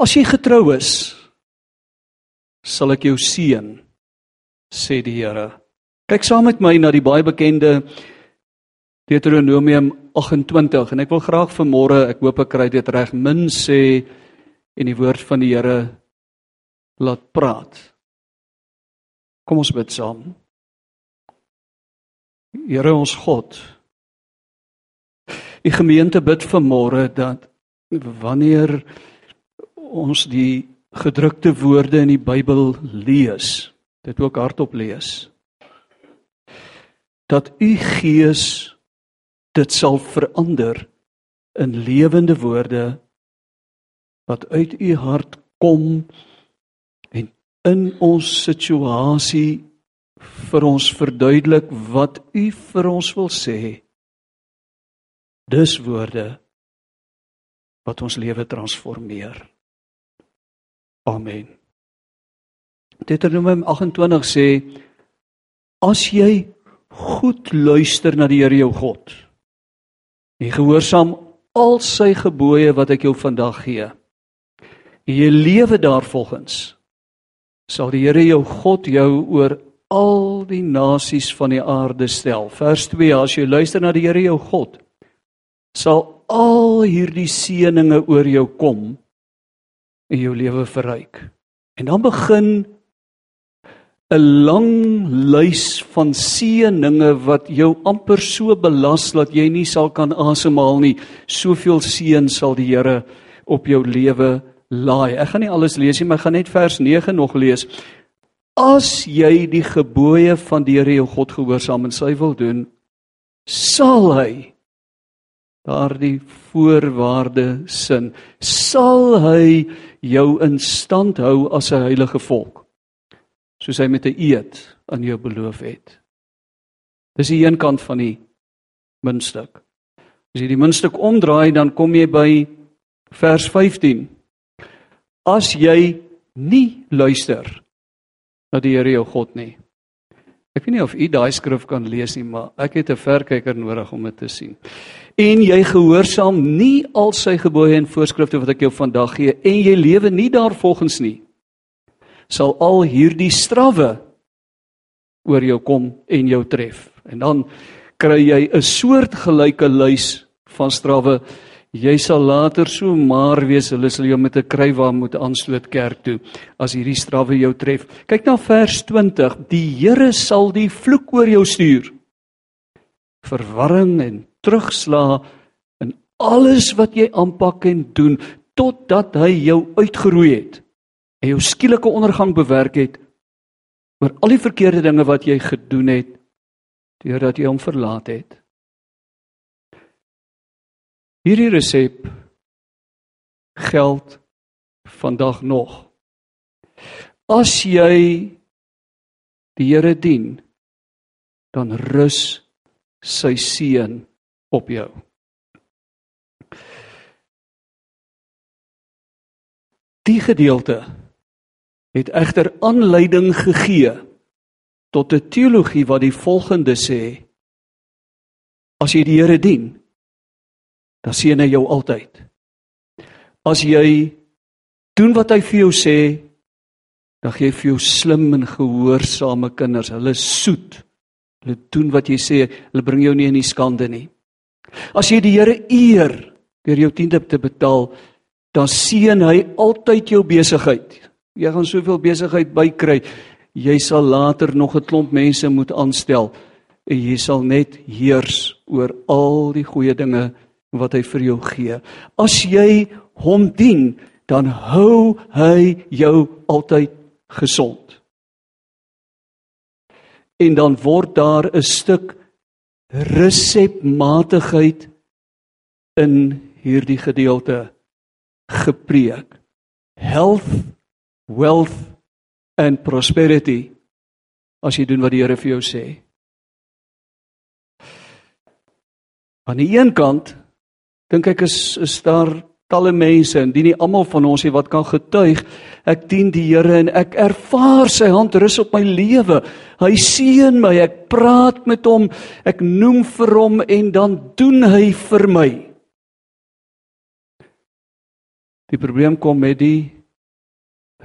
As jy getrou is, sal ek jou seën, sê die Here. Kyk saam met my na die baie bekende Deuteronomium 28 en ek wil graag vanmôre, ek hoop ek kry dit reg, min sê en die woord van die Here laat praat. Kom ons bid saam. Here ons God. Die gemeente bid vanmôre dat wanneer ons die gedrukte woorde in die Bybel lees, dit ook hardop lees, dat u Gees dit sal verander in lewende woorde wat uit u hart kom en in ons situasie vir ons verduidelik wat u vir ons wil sê. Dis woorde wat ons lewe transformeer. Amen. Deuteronomium 28 sê as jy goed luister na die Here jou God en gehoorsaam al sy gebooie wat ek jou vandag gee en jy lewe daarvolgens sal die Here jou God jou oor al die nasies van die aarde stel. Vers 2: As jy luister na die Here jou God, sal al hierdie seënings oor jou kom jou lewe verryk. En dan begin 'n lang lys van seënings wat jou amper so belas dat jy nie sal kan asemhaal nie. Soveel seën sal die Here op jou lewe laai. Ek gaan nie alles lees nie, maar ek gaan net vers 9 nog lees. As jy die gebooie van die Here jou God gehoorsaam en sy wil doen, sal hy daardie voorwaarde sin, sal hy jou in stand hou as 'n heilige volk. Soos hy met 'n eed aan jou beloof het. Dis die een kant van die muntstuk. As jy die muntstuk omdraai, dan kom jy by vers 15 as jy nie luister na die Here jou God nie. Ek weet nie of u daai skrif kan lees nie, maar ek het 'n verkyker nodig om dit te sien. En jy gehoorsaam nie al sy gebooie en voorskrifte wat ek jou vandag gee en jy lewe nie daarvolgens nie, sal al hierdie strawwe oor jou kom en jou tref. En dan kry jy 'n soort gelyke lys van strawwe Jy sal later so maar wees, hulle sal jou met 'n krywa moet aansluit kerk toe as hierdie strawwe jou tref. Kyk na vers 20. Die Here sal die vloek oor jou stuur. Verwarring en terugslag in alles wat jy aanpak en doen totdat hy jou uitgeroei het en jou skielike ondergang bewerk het oor al die verkeerde dinge wat jy gedoen het deurdat jy hom verlaat het. Hierdie resep geld vandag nog. As jy die Here dien, dan rus sy seën op jou. Die gedeelte het egter aanleiding gegee tot 'n teologie wat die volgende sê: As jy die Here dien, dan seën hy jou altyd. As jy doen wat hy vir jou sê, dan gee hy vir jou slim en gehoorsame kinders. Hulle soet. Hulle doen wat jy sê, hulle bring jou nie in die skande nie. As jy die Here eer deur jou tiende te betaal, dan seën hy altyd jou besigheid. Jy gaan soveel besigheid bykry. Jy sal later nog 'n klomp mense moet aanstel en jy sal net heers oor al die goeie dinge wat hy vir jou gee. As jy hom dien, dan hou hy jou altyd gesond. En dan word daar 'n stuk resepmatigheid in hierdie gedeelte gepreek. Health, wealth and prosperity as jy doen wat die Here vir jou sê. Aan die een kant dink ek is is daar talle mense en die nie almal van ons hier wat kan getuig ek dien die Here en ek ervaar sy hand rus op my lewe hy seën my ek praat met hom ek noem vir hom en dan doen hy vir my Die probleem kom met die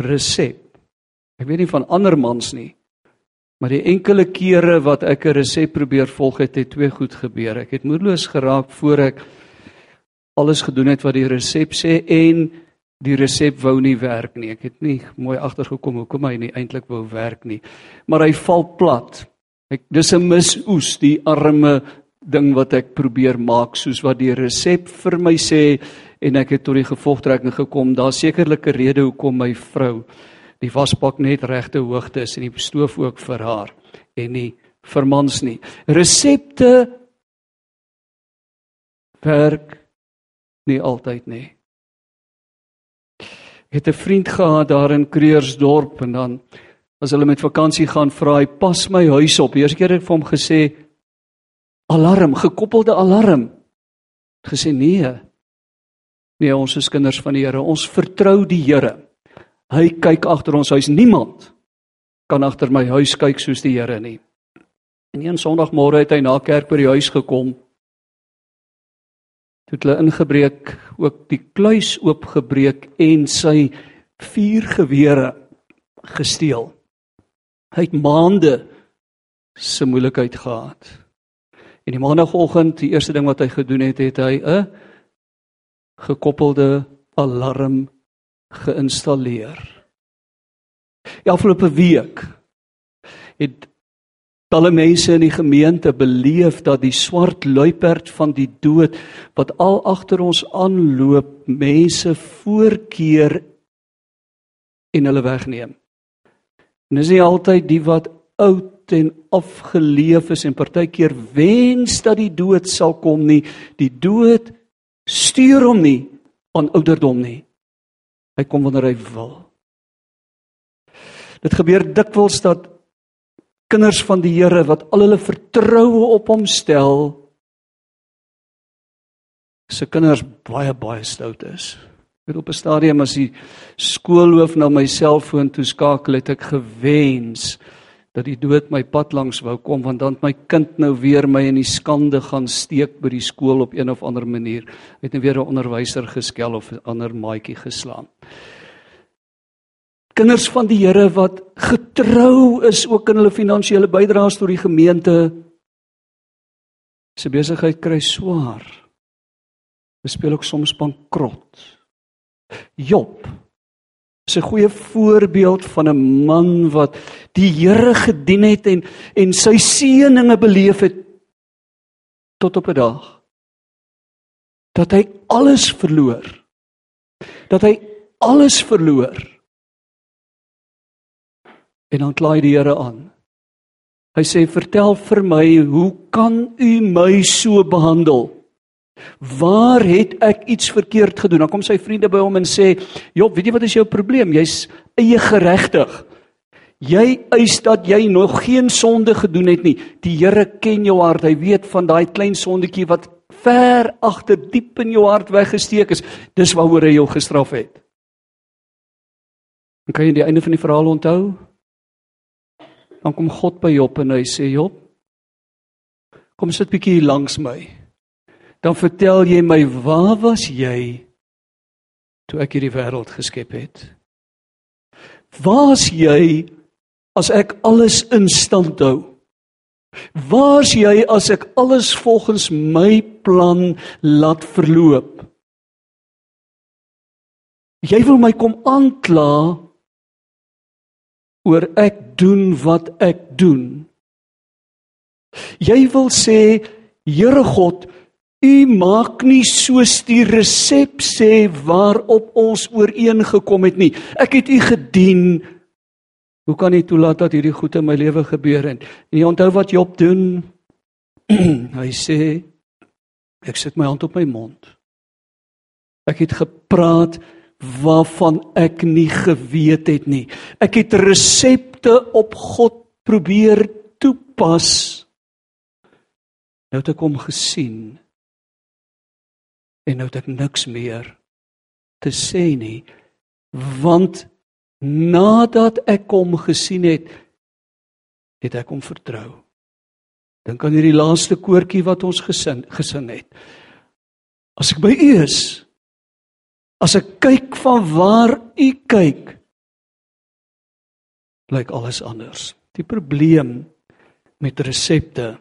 resep. Ek weet nie van ander mans nie. Maar die enkele kere wat ek 'n resep probeer volg het, het twee goed gebeur. Ek het moedeloos geraak voor ek alles gedoen het wat die resep sê en die resep wou nie werk nie. Ek het nie mooi agtergekom hoekom hy nie eintlik wou werk nie. Maar hy val plat. Ek dis 'n misoes, die arme ding wat ek probeer maak soos wat die resep vir my sê en ek het tot die gevolgtrekking gekom. Daar's sekerlik 'n rede hoekom my vrou die wasbak net regte hoogte is en die stoof ook vir haar en nie vir mans nie. Resepte werk nie altyd nie. Ek het 'n vriend gehad daar in Kreursdorp en dan as hulle met vakansie gaan vra hy pas my huis op. Eerste keer het ek vir hom gesê alarm, gekoppelde alarm. Gesê nee. Nee, ons is kinders van die Here. Ons vertrou die Here. Hy kyk agter ons huis. Niemand kan agter my huis kyk soos die Here nie. En een Sondagmôre het hy na kerk by die huis gekom. Toe het hulle ingebreek, ook die kluis oopgebreek en sy vier gewere gesteel. Hy het maande se moeilikheid gehad. En die maandagooggend, die eerste ding wat hy gedoen het, het hy 'n gekoppelde alarm geïnstalleer. Die afgelope week het talle mense in die gemeente beleef dat die swart luiperd van die dood wat al agter ons aanloop, mense voorkeer en hulle wegneem. En dis nie altyd die wat oud en afgeleef is en partykeer wens dat die dood sal kom nie. Die dood stuur hom nie aan ouderdom nie. Hy kom wanneer hy wil. Dit gebeur dikwels dat kinders van die Here wat al hulle vertroue op hom stel, se kinders baie baie stout is. Ek het op 'n stadium as die skoolhoof na my selfoon toe skakel het ek gewens dat die dood my pad langs wou kom want dan my kind nou weer my in die skande gaan steek by die skool op een of ander manier. Het net nou weer 'n onderwyser geskel of 'n ander maatjie geslaan. Kinders van die Here wat getrou is ook in hulle finansiële bydraes tot die gemeente se besigheid kry swaar. Hulle speel ook soms bankrot. Job is 'n goeie voorbeeld van 'n man wat die Here gedien het en en sy seëninge beleef het tot op 'n dag dat hy alles verloor. Dat hy alles verloor. En dan kla hy die Here aan. Hy sê vertel vir my, hoe kan u my so behandel? Waar het ek iets verkeerd gedoen? Dan kom sy vriende by hom en sê: "Job, weet jy wat is jou probleem? Jy's eie geregtig. Jy eis dat jy nog geen sonde gedoen het nie. Die Here ken jou hart. Hy weet van daai klein sondetjie wat ver agter diep in jou hart weggesteek is. Dis waaroor hy jou gestraf het." En kan jy die einde van die verhaal onthou? Dan kom God by Job en hy sê: "Job, kom sit bietjie langs my." dan vertel jy my waar was jy toe ek hierdie wêreld geskep het? Waar's jy as ek alles in stand hou? Waar's jy as ek alles volgens my plan laat verloop? Jy wil my kom aankla oor ek doen wat ek doen. Jy wil sê Here God, U maak nie soos die resep sê waarop ons ooreengekom het nie. Ek het U gedien. Hoe kan U toelaat dat hierdie goed in my lewe gebeur? En jy onthou wat Job doen? Hy sê ek sit my hand op my mond. Ek het gepraat waarvan ek nie geweet het nie. Ek het resepte op God probeer toepas. Nou het ek hom gesien en nou het ek niks meer te sê nie want nadat ek hom gesien het het ek hom vertrou dink aan hierdie laaste koortjie wat ons gesing gesing het as ek by u is As ek kyk van waar u kyk, lyk alles anders. Die probleem met resepte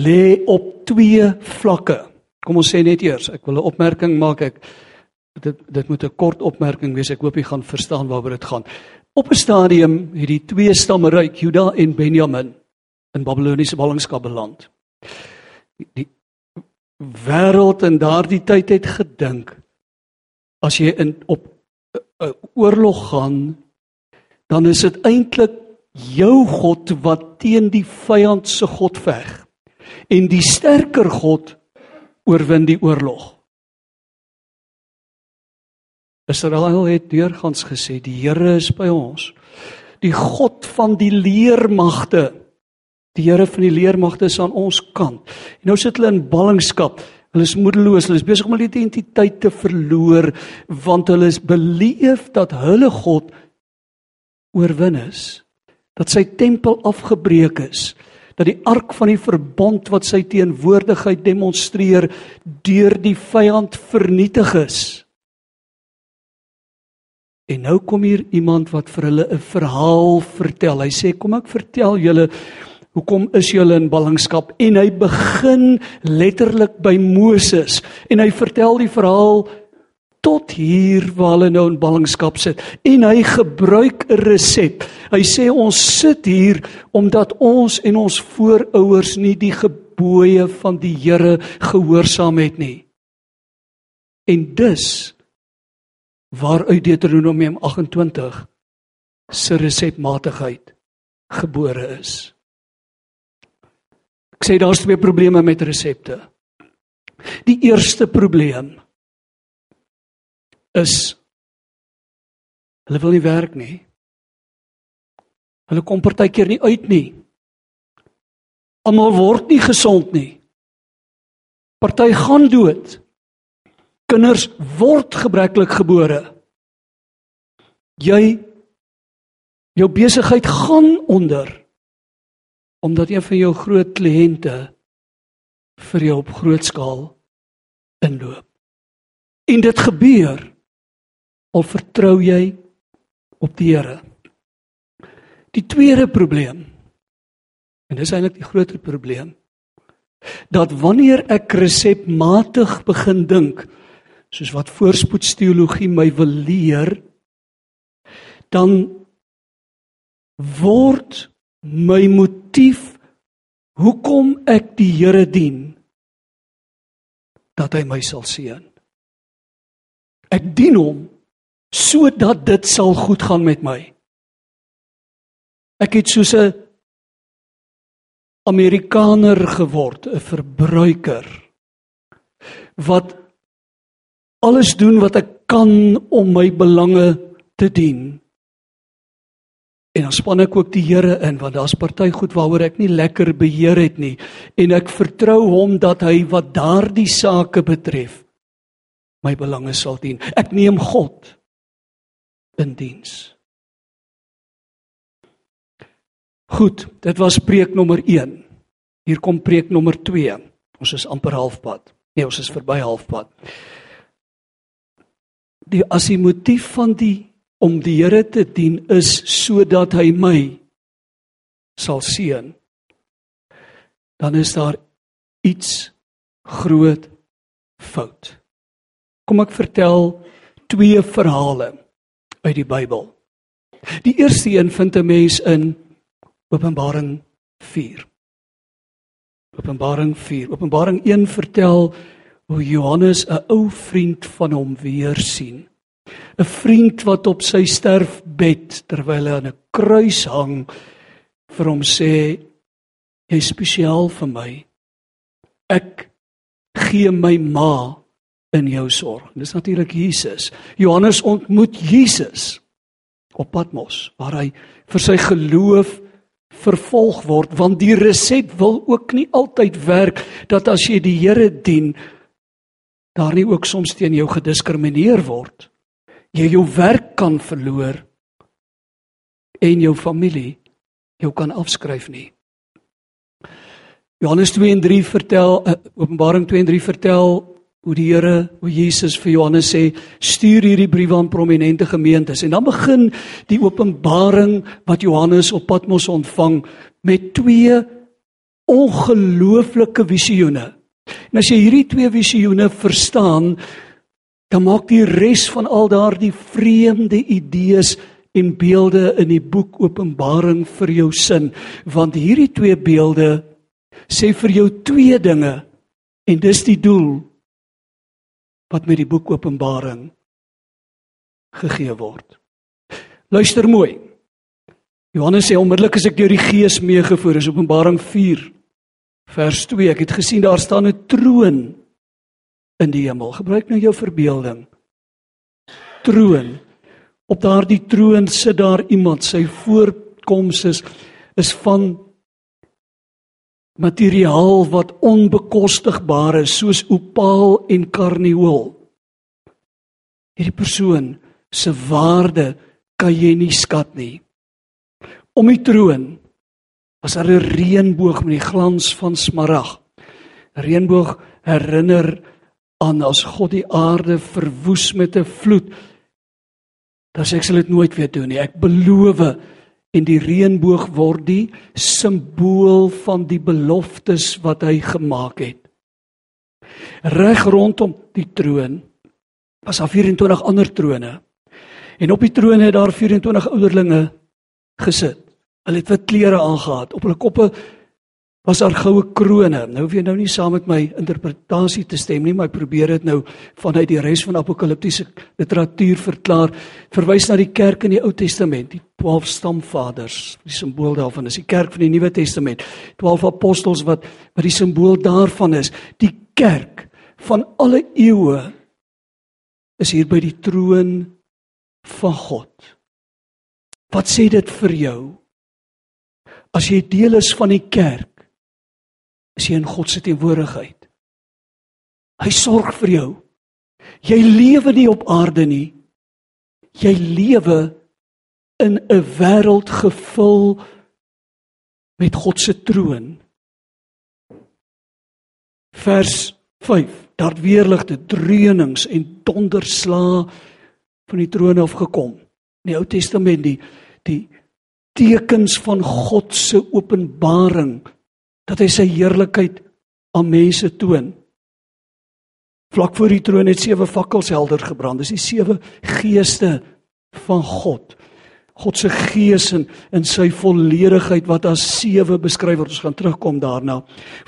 lê op twee vlakke. Kom ons sê net eers, ek wil 'n opmerking maak ek dit dit moet 'n kort opmerking wees. Ek hoop jy gaan verstaan waaroor dit gaan. Op 'n stadium het die twee stamme ryk, Juda en Benjamin, in Babiloniese ballingskap beland. Die, die wêreld in daardie tyd het gedink as jy in op 'n uh, oorlog gaan, dan is dit eintlik jou God wat teen die vyand se God veg. En die sterker God oorwin die oorlog. Israel het deurgangs gesê die Here is by ons. Die God van die leermagte. Die Here van die leermagte is aan ons kant. En nou sit hulle in ballingskap. Hulle is moedeloos, hulle is besig om hulle identiteit te verloor want hulle is beleef dat hulle God oorwin is. Dat sy tempel afgebreek is dat die ark van die verbond wat sy teenwoordigheid demonstreer deur die vyand vernietig is. En nou kom hier iemand wat vir hulle 'n verhaal vertel. Hy sê kom ek vertel julle hoekom is julle in ballingskap en hy begin letterlik by Moses en hy vertel die verhaal tot hier waar hulle nou in ballingskap sit en hy gebruik 'n resep. Hy sê ons sit hier omdat ons en ons voorouers nie die gebooie van die Here gehoorsaam het nie. En dus waaruit Deuteronomium 28 se resepmatigheid gebore is. Ek sê daar's twee probleme met resepte. Die eerste probleem is hulle wil nie werk nie. Hulle kom partykeer nie uit nie. Almal word nie gesond nie. Party gaan dood. Kinders word gebreklik gebore. Jy jou besigheid gaan onder omdat een van jou groot kliënte vir jou op groot skaal inloop. En dit gebeur of vertrou jy op die Here? Die tweede probleem en dis eintlik die groter probleem dat wanneer ek resepmatig begin dink soos wat voorspoedsteologie my wil leer dan word my motief hoekom ek die Here dien dat hy my sal seën ek dien hom sodat dit sal goed gaan met my. Ek het soos 'n Amerikaner geword, 'n verbruiker wat alles doen wat ek kan om my belange te dien. En dan span ek ook die Here in want daar's party goed waaroor ek nie lekker beheer het nie en ek vertrou hom dat hy wat daardie sake betref my belange sal dien. Ek neem God in diens. Goed, dit was preek nommer 1. Hier kom preek nommer 2. Ons is amper halfpad. Nee, ons is verby halfpad. Die as die motief van die om die Here te dien is sodat hy my sal seën. Dan is daar iets groot fout. Kom ek vertel twee verhale uit die Bybel. Die eerste een vind 'n mens in Openbaring 4. Openbaring 4. Openbaring 1 vertel hoe Johannes 'n ou vriend van hom weer sien. 'n Vriend wat op sy sterfbed terwyl hy aan 'n kruis hang vir hom sê jy is spesiaal vir my. Ek gee my ma in jou sorg. Dis natuurlik Jesus. Johannes ontmoet Jesus op Patmos waar hy vir sy geloof vervolg word want die reset wil ook nie altyd werk dat as jy die Here dien daar nie ook soms teen jou gediskrimineer word. Jy jou werk kan verloor en jou familie jou kan afskryf nie. Johannes 2 en 3 vertel uh, Openbaring 2 en 3 vertel hoe die Here, hoe Jesus vir Johannes sê, stuur hierdie brief aan prominente gemeentes en dan begin die openbaring wat Johannes op Patmos ontvang met twee ongelooflike visioene. En as jy hierdie twee visioene verstaan, dan maak die res van al daardie vreemde idees en beelde in die boek Openbaring vir jou sin, want hierdie twee beelde sê vir jou twee dinge en dis die doel wat met die boek Openbaring gegee word. Luister mooi. Johannes sê onmiddellik as ek deur die Gees meegevoer is Openbaring 4 vers 2 ek het gesien daar staan 'n troon in die hemel. Gebruik nou jou verbeelding. Troon. Op daardie troon sit daar iemand. Sy voorkoms is is van materiaal wat onbekostigbaar is soos opaal en karnieul. Hierdie persoon se waarde kan jy nie skat nie. Om die troon was daar 'n reënboog met die glans van smarag. Reënboog herinner aan as God die aarde verwoes met 'n vloed. Dan sê ek sal dit nooit weer doen nie. Ek beloof en die reënboog word die simbool van die beloftes wat hy gemaak het. Reg rondom die troon was daar 24 ander trone. En op die trone het daar 24 ouderlinge gesit. Hulle het wit klere aangetree. Op hulle koppe was daar goue krones. Nou hoef jy nou nie saam met my interpretasie te stem nie, maar ek probeer dit nou vanuit die res van apokaliptiese literatuur verklaar. Verwys na die kerk in die Ou Testament, die 12 stamvaders. Die simbool daarvan is die kerk van die Nuwe Testament. 12 apostels wat wat die simbool daarvan is. Die kerk van alle eeue is hier by die troon van God. Wat sê dit vir jou? As jy deel is van die kerk, is jy in God se teenwoordigheid. Hy sorg vir jou. Jy lewe nie op aarde nie. Jy lewe in 'n wêreld gevul met God se troon. Vers 5. Daar weerligte dreunings en donderslae van die troon af gekom. In die Ou Testament die die tekens van God se openbaring dat hy sy heerlikheid aan mense toon. Vlak voor die troon het sewe fakkels helder gebrand. Dis die sewe geeste van God. God se gees in in sy volledigheid wat as sewe beskryf word. Ons gaan terugkom daarna.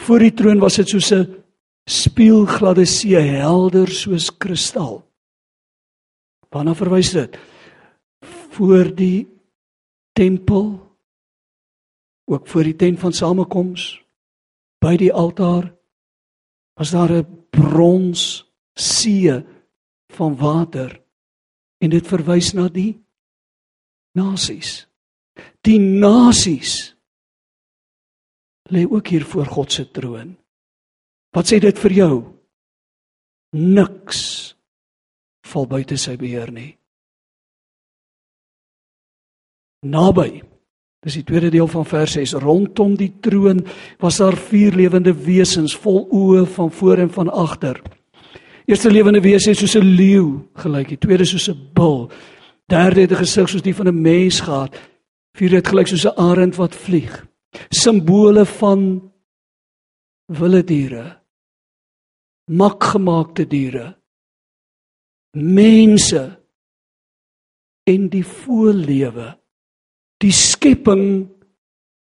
Voor die troon was dit soos 'n spieelgladde see, helder soos kristal. Waarna verwys dit? Voor die tempel ook voor die tent van samekoms by die altaar was daar 'n brons see van water en dit verwys na die nasies. Die nasies lê ook hier voor God se troon. Wat sê dit vir jou? Niks val buite sy beheer nie. Naby Dis die tweede deel van vers 6. Rondom die troon was daar vier lewende wesens vol oë van voor en van agter. Eerste lewende wese het soos 'n leeu gelyk, die tweede soos 'n bul. Derde het 'n gesig soos die van 'n mens gehad. Vierde het gelyk soos 'n arend wat vlieg. Simbole van wilde diere. Makgemaakte diere. Mense en die voorlewe Die skepping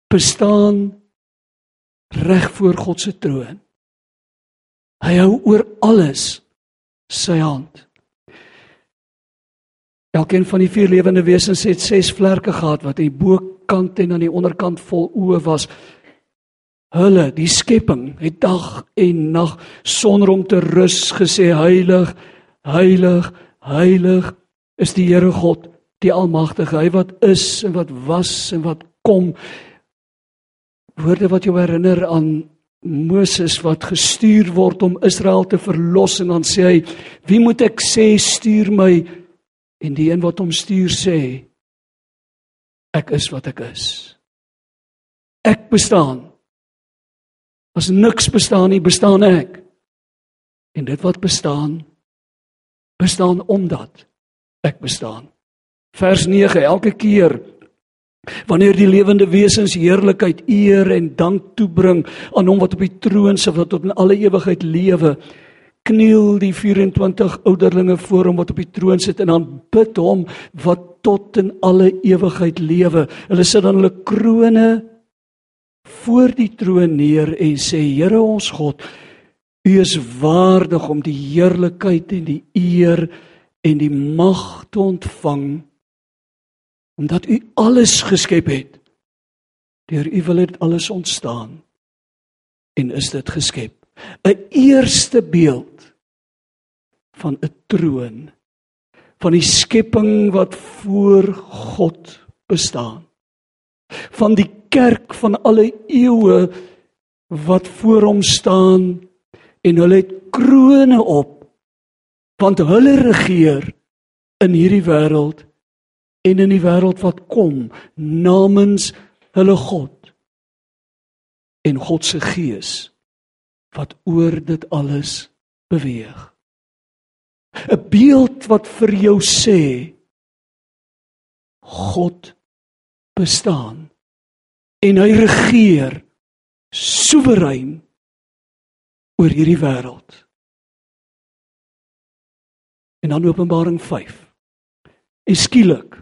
bestaan reg voor God se troon. Hy hou oor alles sy hand. Elkeen van die vier lewende wesens het ses vlerke gehad wat aan die bokant en aan die onderkant vol oë was. Hulle, die skepping, het dag en nag sonder om te rus gesê heilig, heilig, heilig is die Here God die almagtige, hy wat is en wat was en wat kom. Woorde wat jou herinner aan Moses wat gestuur word om Israel te verlos en dan sê hy, "Wie moet ek sê stuur my?" En die een wat hom stuur sê, "Ek is wat ek is." Ek bestaan. As niks bestaan nie, bestaan ek. En dit wat bestaan bestaan omdat ek bestaan. Vers 9 elke keer wanneer die lewende wesens heerlikheid, eer en dank toebring aan hom wat op die troon sit wat tot in alle ewigheid lewe, kniel die 24 ouderlinge voor hom wat op die troon sit en aanbid hom wat tot in alle ewigheid lewe. Hulle sit dan hulle krone voor die troon neer en sê Here ons God, U is waardig om die heerlikheid en die eer en die mag te ontvang omdat U alles geskep het. Deur U wil dit alles ontstaan en is dit geskep. 'n Eerste beeld van 'n troon van die skepping wat voor God bestaan. Van die kerk van alle eeue wat voor hom staan en hulle het krones op want hulle regeer in hierdie wêreld en in die wêreld wat kom namens hulle God en God se gees wat oor dit alles beweeg 'n beeld wat vir jou sê God bestaan en hy regeer soewerein oor hierdie wêreld. En dan Openbaring 5. En skielik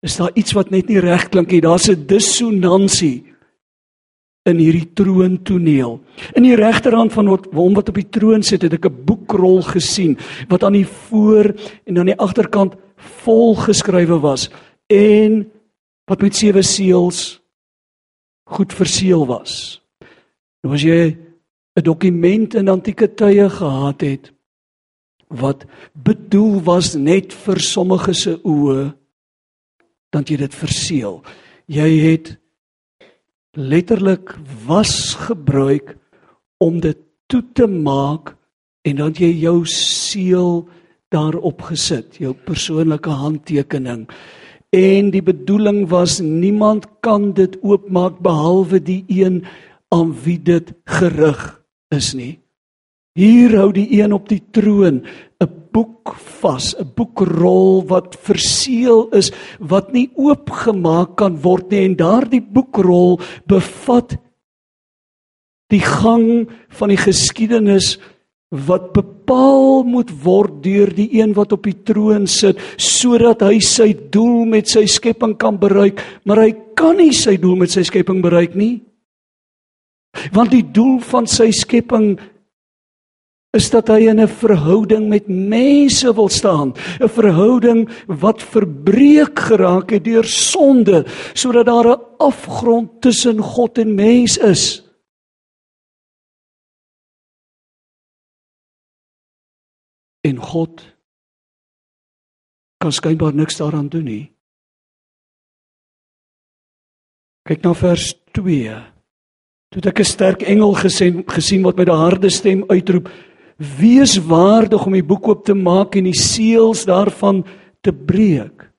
is daar iets wat net nie reg klink nie. Daar's 'n dissonansie in hierdie troontoneel. In die regterhand van hom wat op die troon sit, het ek 'n boekrol gesien wat aan die voor en aan die agterkant vol geskrywe was en wat met sewe seels goed verseël was. Nou as jy 'n dokument in antieke tye gehad het wat bedoel was net vir sommige se oë dan jy dit verseël. Jy het letterlik was gebruik om dit toe te maak en dan jy jou seël daarop gesit, jou persoonlike handtekening. En die bedoeling was niemand kan dit oopmaak behalwe die een aan wie dit gerig is nie. Hier hou die een op die troon boek vas, 'n boekrol wat verseël is wat nie oopgemaak kan word nie en daardie boekrol bevat die gang van die geskiedenis wat bepaal moet word deur die een wat op die troon sit sodat hy sy doel met sy skepping kan bereik maar hy kan nie sy doel met sy skepping bereik nie. Want die doel van sy skepping is dat hy in 'n verhouding met mense wil staan, 'n verhouding wat verbreek geraak het deur sonde, sodat daar 'n afgrond tussen God en mens is. En God kan skynbaar niks daaraan doen nie. Kyk na vers 2. Toe ek 'n sterk engel gesien gesien wat met 'n harde stem uitroep: "Wees waardig om die boek oop te maak en die seels daarvan te breek."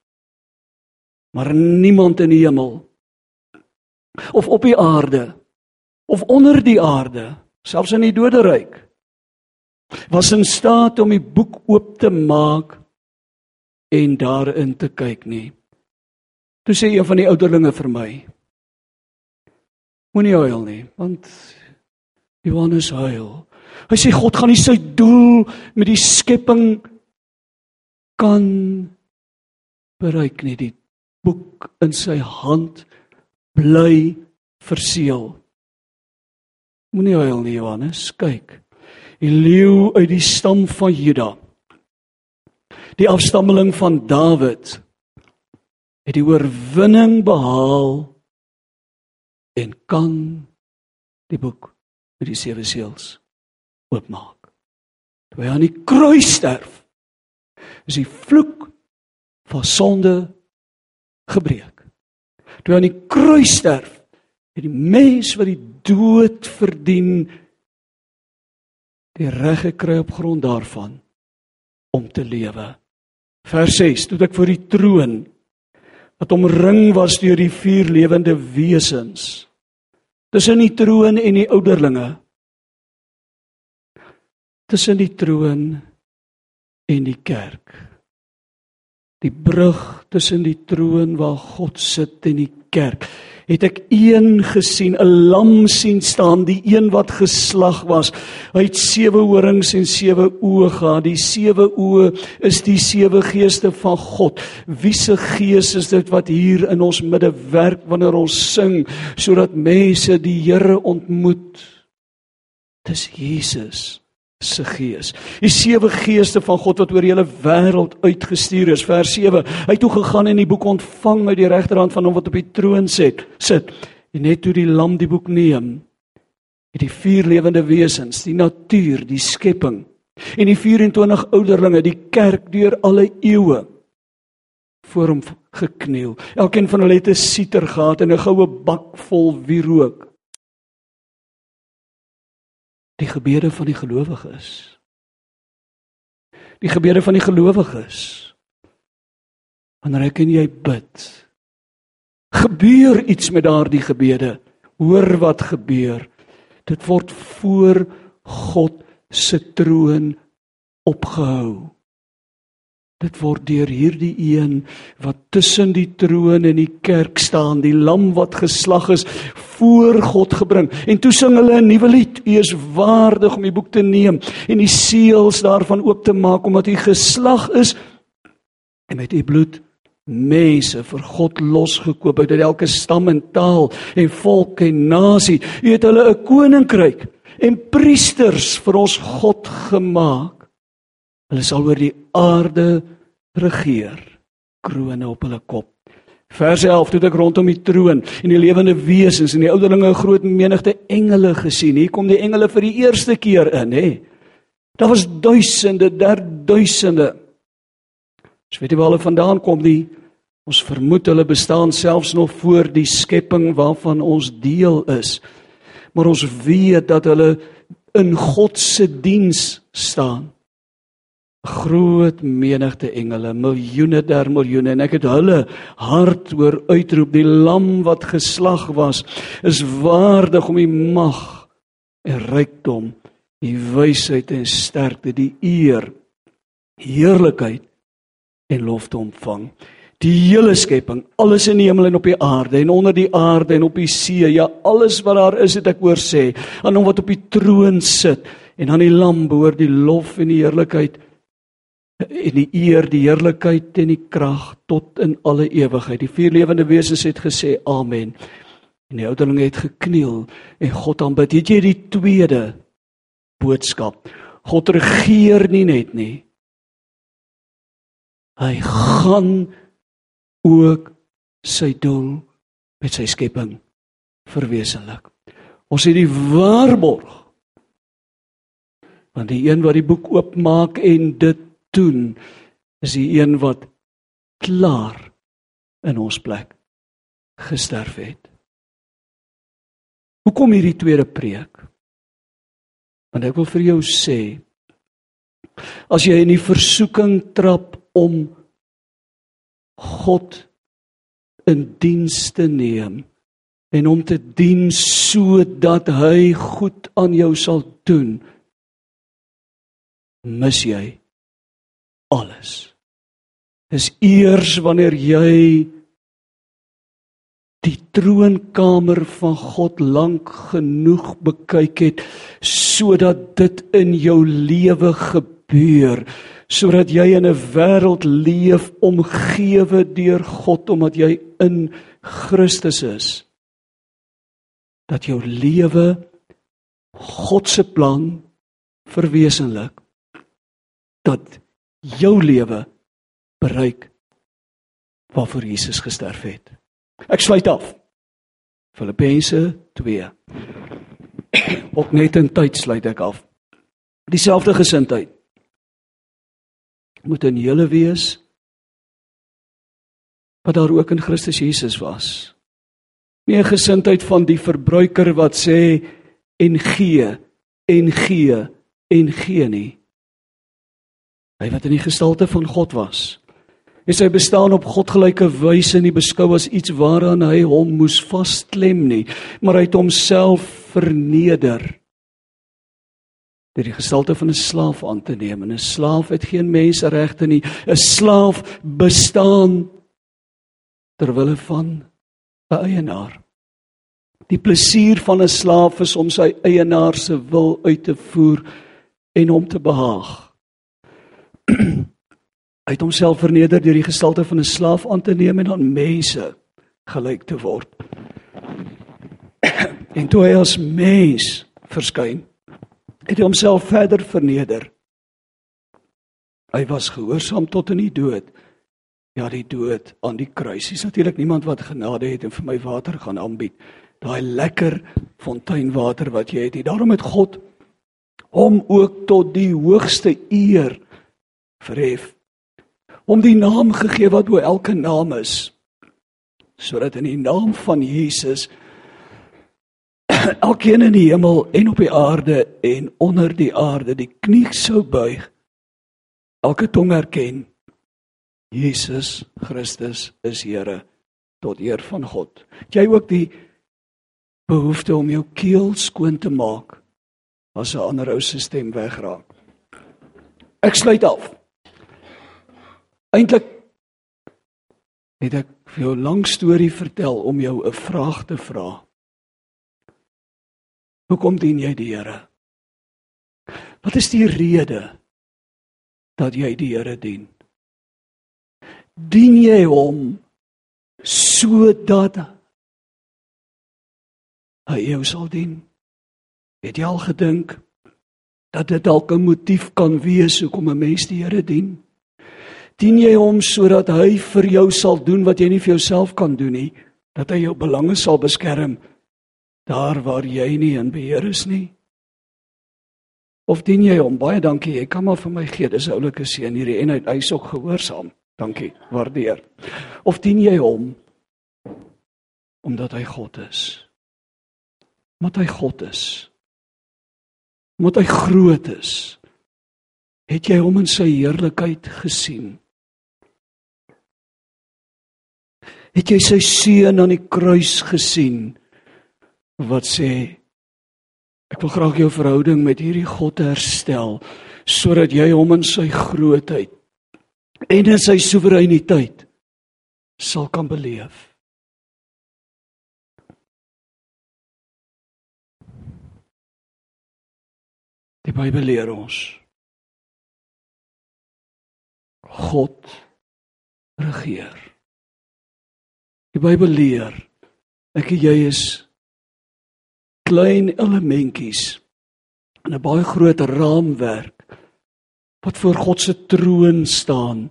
Maar niemand in die hemel of op die aarde of onder die aarde, selfs in die doderyk, was in staat om die boek oop te maak en daarin te kyk nie. Toe sê een van die ouderlinge vir my: Moenie huil nie, want Johannes huil. Hy sê God gaan nie sy doel met die skepping kan bereik nie. Die boek in sy hand bly verseël. Moenie huil nie, Johannes, kyk. Die leeu uit die stam van Juda. Die afstammeling van Dawid het die oorwinning behaal en kan die boek met die sewe seels oopmaak. Toe hy aan die kruis sterf, is die vloek van sonde gebreek. Toe hy aan die kruis sterf, het die mens wat die dood verdien die reg gekry op grond daarvan om te lewe. Vers 6: Toe ek voor die troon wat omring was deur die vier lewende wesens tussen die troon en die ouderlinge tussen die troon en die kerk. Die brug tussen die troon waar God sit en die kerk het ek een gesien, 'n lam sien staan, die een wat geslag was. Hy het sewe horings en sewe oë gehad. Die sewe oë is die sewe geeste van God. Wie se gees is dit wat hier in ons midde werk wanneer ons sing sodat mense die Here ontmoet? Dis Jesus se gees. Die sewe geeste van God wat oor die hele wêreld uitgestuur is. Vers 7. Hy het toe gegaan en die boek ontvang uit die regterhand van hom wat op die troon sit. Sit. En net toe die lam die boek neem, het die vier lewende wesens, die natuur, die skepping en die 24 ouderlinge, die kerk deur alle eeue voor hom gekniel. Elkeen van hulle het 'n siter gehad en 'n goue bak vol wierook die gebede van die gelowiges. Die gebede van die gelowiges. Wanneer ek en jy bid, gebeur iets met daardie gebede. Hoor wat gebeur. Dit word voor God se troon opgehou. Dit word deur hierdie een wat tussen die troon en die kerk staan, die lam wat geslag is, voor God gebring. En toe sing hulle 'n nuwe lied. U is waardig om die boek te neem en die seels daarvan oop te maak omdat u geslag is en met u bloed mense vir God losgekoop uit elke stam en taal en volk en nasie. U het hulle 'n koninkryk en priesters vir ons God gemaak. Hulle sal oor die aarde regeer, krone op hulle kop. Vers 11: Toe ek rondom die troon en die lewende wesens en die ouderlinge 'n groot menigte engele gesien. Hier kom die engele vir die eerste keer in, hè. Daar was duisende, der duisende. Ons weet nie waar hulle vandaan kom nie. Ons vermoed hulle bestaan selfs nog voor die skepping waarvan ons deel is. Maar ons weet dat hulle in God se diens staan groot menigte engele, miljoene der miljoene en ek het hulle hard hoor uitroep die lam wat geslag was is waardig om die mag en rykdom, die wysheid en sterkte, die eer, heerlikheid en lof te ontvang. Die hele skepping, alles in die hemel en op die aarde en onder die aarde en op die see, ja alles wat daar is het ek hoor sê aan hom wat op die troon sit en aan die lam behoort die lof en die heerlikheid en die eer, die heerlikheid en die krag tot in alle ewigheid. Die vier lewende wesens het gesê amen. En die ouderlinge het gekniel en God aanbid. Het jy die tweede boodskap? God regeer nie net nie. Hy gaan ook sy doel met sy skepping verwesenlik. Ons het die waarborg want die een wat die boek oopmaak en dit doen is die een wat klaar in ons plek gesterf het. Hoekom hierdie tweede preek? Want ek wil vir jou sê as jy in die versoeking trap om God in diens te neem en om te dien sodat hy goed aan jou sal doen mis jy alles. Dis eers wanneer jy die troonkamer van God lank genoeg bekyk het sodat dit in jou lewe gebeur sodat jy in 'n wêreld leef omgewe deur God omdat jy in Christus is dat jou lewe God se plan verwesenlik dat jou lewe bereik waarvoor Jesus gesterf het. Ek sluit af. Filippense 2. Ook net in tyd sluit ek af. Dieselfde gesindheid moet in julle wees wat daar ook in Christus Jesus was. Nie 'n gesindheid van die verbruiker wat sê en gee en gee en gee nie hy wat in die gestalte van God was. En sy bestaan op godgelyke wyse nie beskou as iets waaraan hy hom moes vasklem nie, maar hy het homself verneder deur die gestalte van 'n slaaf aan te neem. En 'n slaaf het geen menseregte nie. 'n Slaaf bestaan ter wille van 'n eienaar. Die plesier van 'n slaaf is om sy eienaar se wil uit te voer en hom te behaag. Hy het homself verneder deur die gestalte van 'n slaaf aan te neem en aan mense gelyk te word. En toe hy as mens verskyn, het hy homself verder verneder. Hy was gehoorsaam tot in die dood. Ja, die dood aan die kruis. Dis natuurlik niemand wat genade het en vir my water gaan aanbied. Daai lekker fonteinwater wat jy het. Nie. Daarom het God hom ook tot die hoogste eer verhef. Hom die naam gegee wat bo elke naam is. Sodat in die naam van Jesus elkeen in die hemel en op die aarde en onder die aarde die knie sou buig elke tong erken Jesus Christus is Here tot eer van God. Jy ook die behoefte om jou keel skoon te maak as 'n ander ou se stem wegraak. Ek sluit af. Eintlik het ek vir jou 'n lang storie vertel om jou 'n vraag te vra. Hoekom dien jy die Here? Wat is die rede dat jy die Here dien? Dien jy hom sodat hy jou sal dien? Het jy al gedink dat dit dalk 'n motief kan wees hoekom 'n mens die Here dien? Dien jy hom sodat hy vir jou sal doen wat jy nie vir jouself kan doen nie, dat hy jou belange sal beskerm daar waar jy nie in beheer is nie? Of dien jy hom? Baie dankie. Jy kan maar vir my gee. Dis 'n oulike seën hierdie en hy hy's ook gehoorsaam. Dankie. Waardeer. Of dien jy hom omdat hy God is? Omdat hy God is. Omdat hy groot is. Het jy hom in sy heerlikheid gesien? Het jy sy seun aan die kruis gesien? wat sê ek wil graag jou verhouding met hierdie God herstel sodat jy hom in sy grootheid en in sy soewereiniteit sal kan beleef. Die Bybel leer ons God regeer. Die Bybel leer ek en jy is klein elementjies in 'n baie groot raamwerk wat voor God se troon staan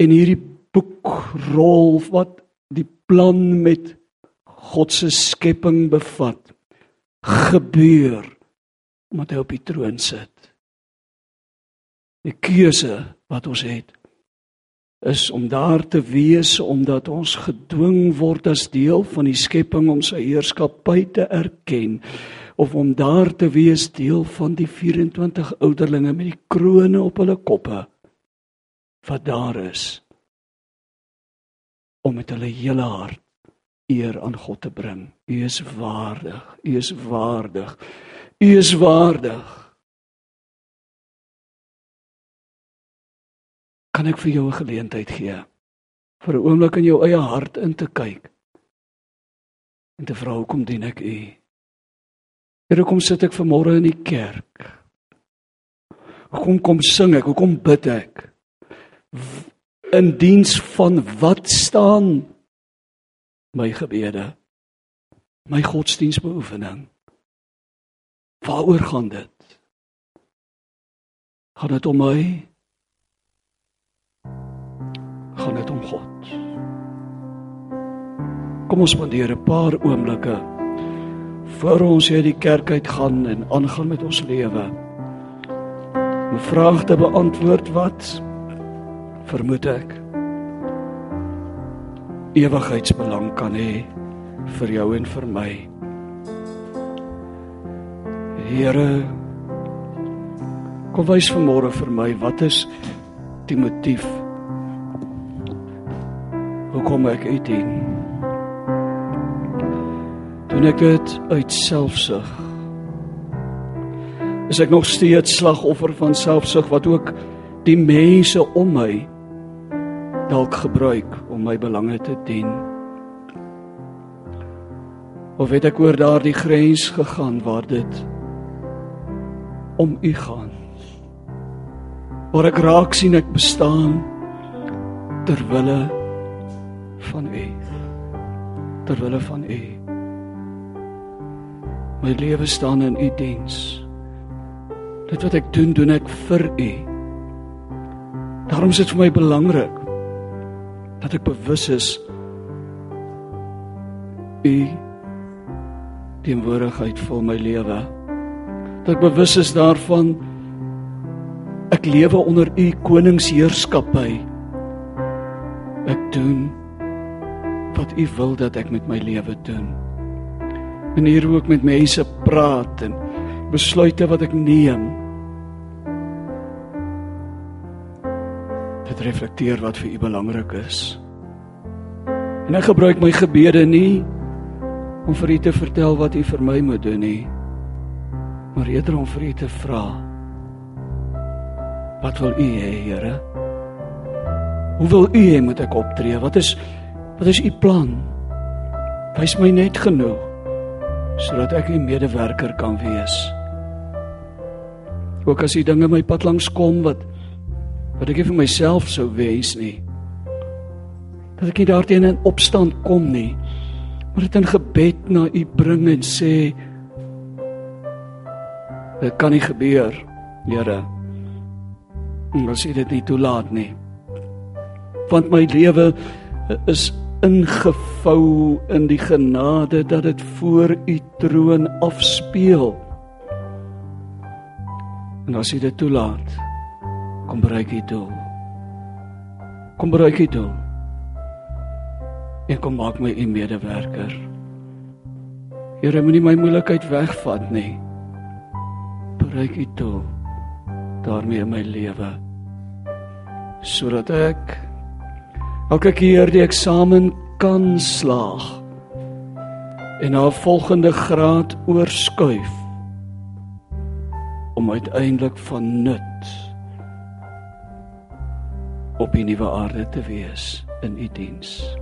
en hierdie boek rol wat die plan met God se skepping bevat gebeur omdat hy op die troon sit. Die keuse wat ons het is om daar te wees omdat ons gedwing word as deel van die skepping om sy heerskappy te erken of om daar te wees deel van die 24 ouderlinge met die krones op hulle koppe wat daar is om met hulle hele hart eer aan God te bring. U is waardig. U is waardig. U is waardig. Kan ek vir jou 'n geleentheid gee vir 'n oomblik in jou eie hart in te kyk en te vra hoekom dien ek u? Here kom sit ek vanmôre in die kerk? Hoekom kom sing ek? Hoekom bid ek? In diens van wat staan my gebede my godsdienstbeoefening? Waaroor gaan dit? Gaan dit om my gaan dit om God. Kom ons spandeer 'n paar oomblikke voor ons uit die kerk uit gaan en aangaan met ons lewe. 'n Vraag te beantwoord wat vermoed ek ewigheidsbelang kan hê vir jou en vir my. Here Kom wys vanmôre vir my wat is die motief hoekom ek u dien. Doen ek dit uit selfsug? Is ek nog steeds slagoffer van selfsug wat ook die mense om my dalk gebruik om my belange te dien? Of het ek oor daardie grens gegaan waar dit om u gaan? Waar ek raak sien ek bestaan ter wille van u. Ter wille van u. My lewe staan in u diens. Dit wat ek doen, doen ek vir u. Daarom is dit vir my belangrik dat ek bewus is u teenwoordigheid vir my lewe. Dat ek bewus is daarvan ek lewe onder u koningsheerskappy. Ek doen wat u wil dat ek met my lewe doen. En hier ook met mense praat en besluite wat ek neem. Dit reflekteer wat vir u belangrik is. En ek gebruik my gebede nie om vir u te vertel wat u vir my moet doen nie. Maar eerder om vir u te vra. Wat wil u hê, Here? Hoe wil u hê moet ek optree? Wat is wat is u plan? Wys my net genoeg sodat ek 'n medewerker kan wees. Ook as die dinge my pad langs kom wat wat ek vir myself sou wens nie. Dat ek nie daarteen in opstand kom nie maar dit in gebed na u bring en sê dit kan nie gebeur Here as u dit nie toelaat nie want my lewe is ingevou in die genade dat dit voor u troon afspeel en as u dit toelaat kom bereik u doel kom bereik u doel en kom maak my u medewerker. Here, moenie my moeilikheid wegvat nie. Bereik u toe daarmee in my lewe sodat ek elke keer die eksamen kan slaag en na 'n volgende graad oorskuif om uiteindelik van nut op die nuwe aarde te wees in u die diens.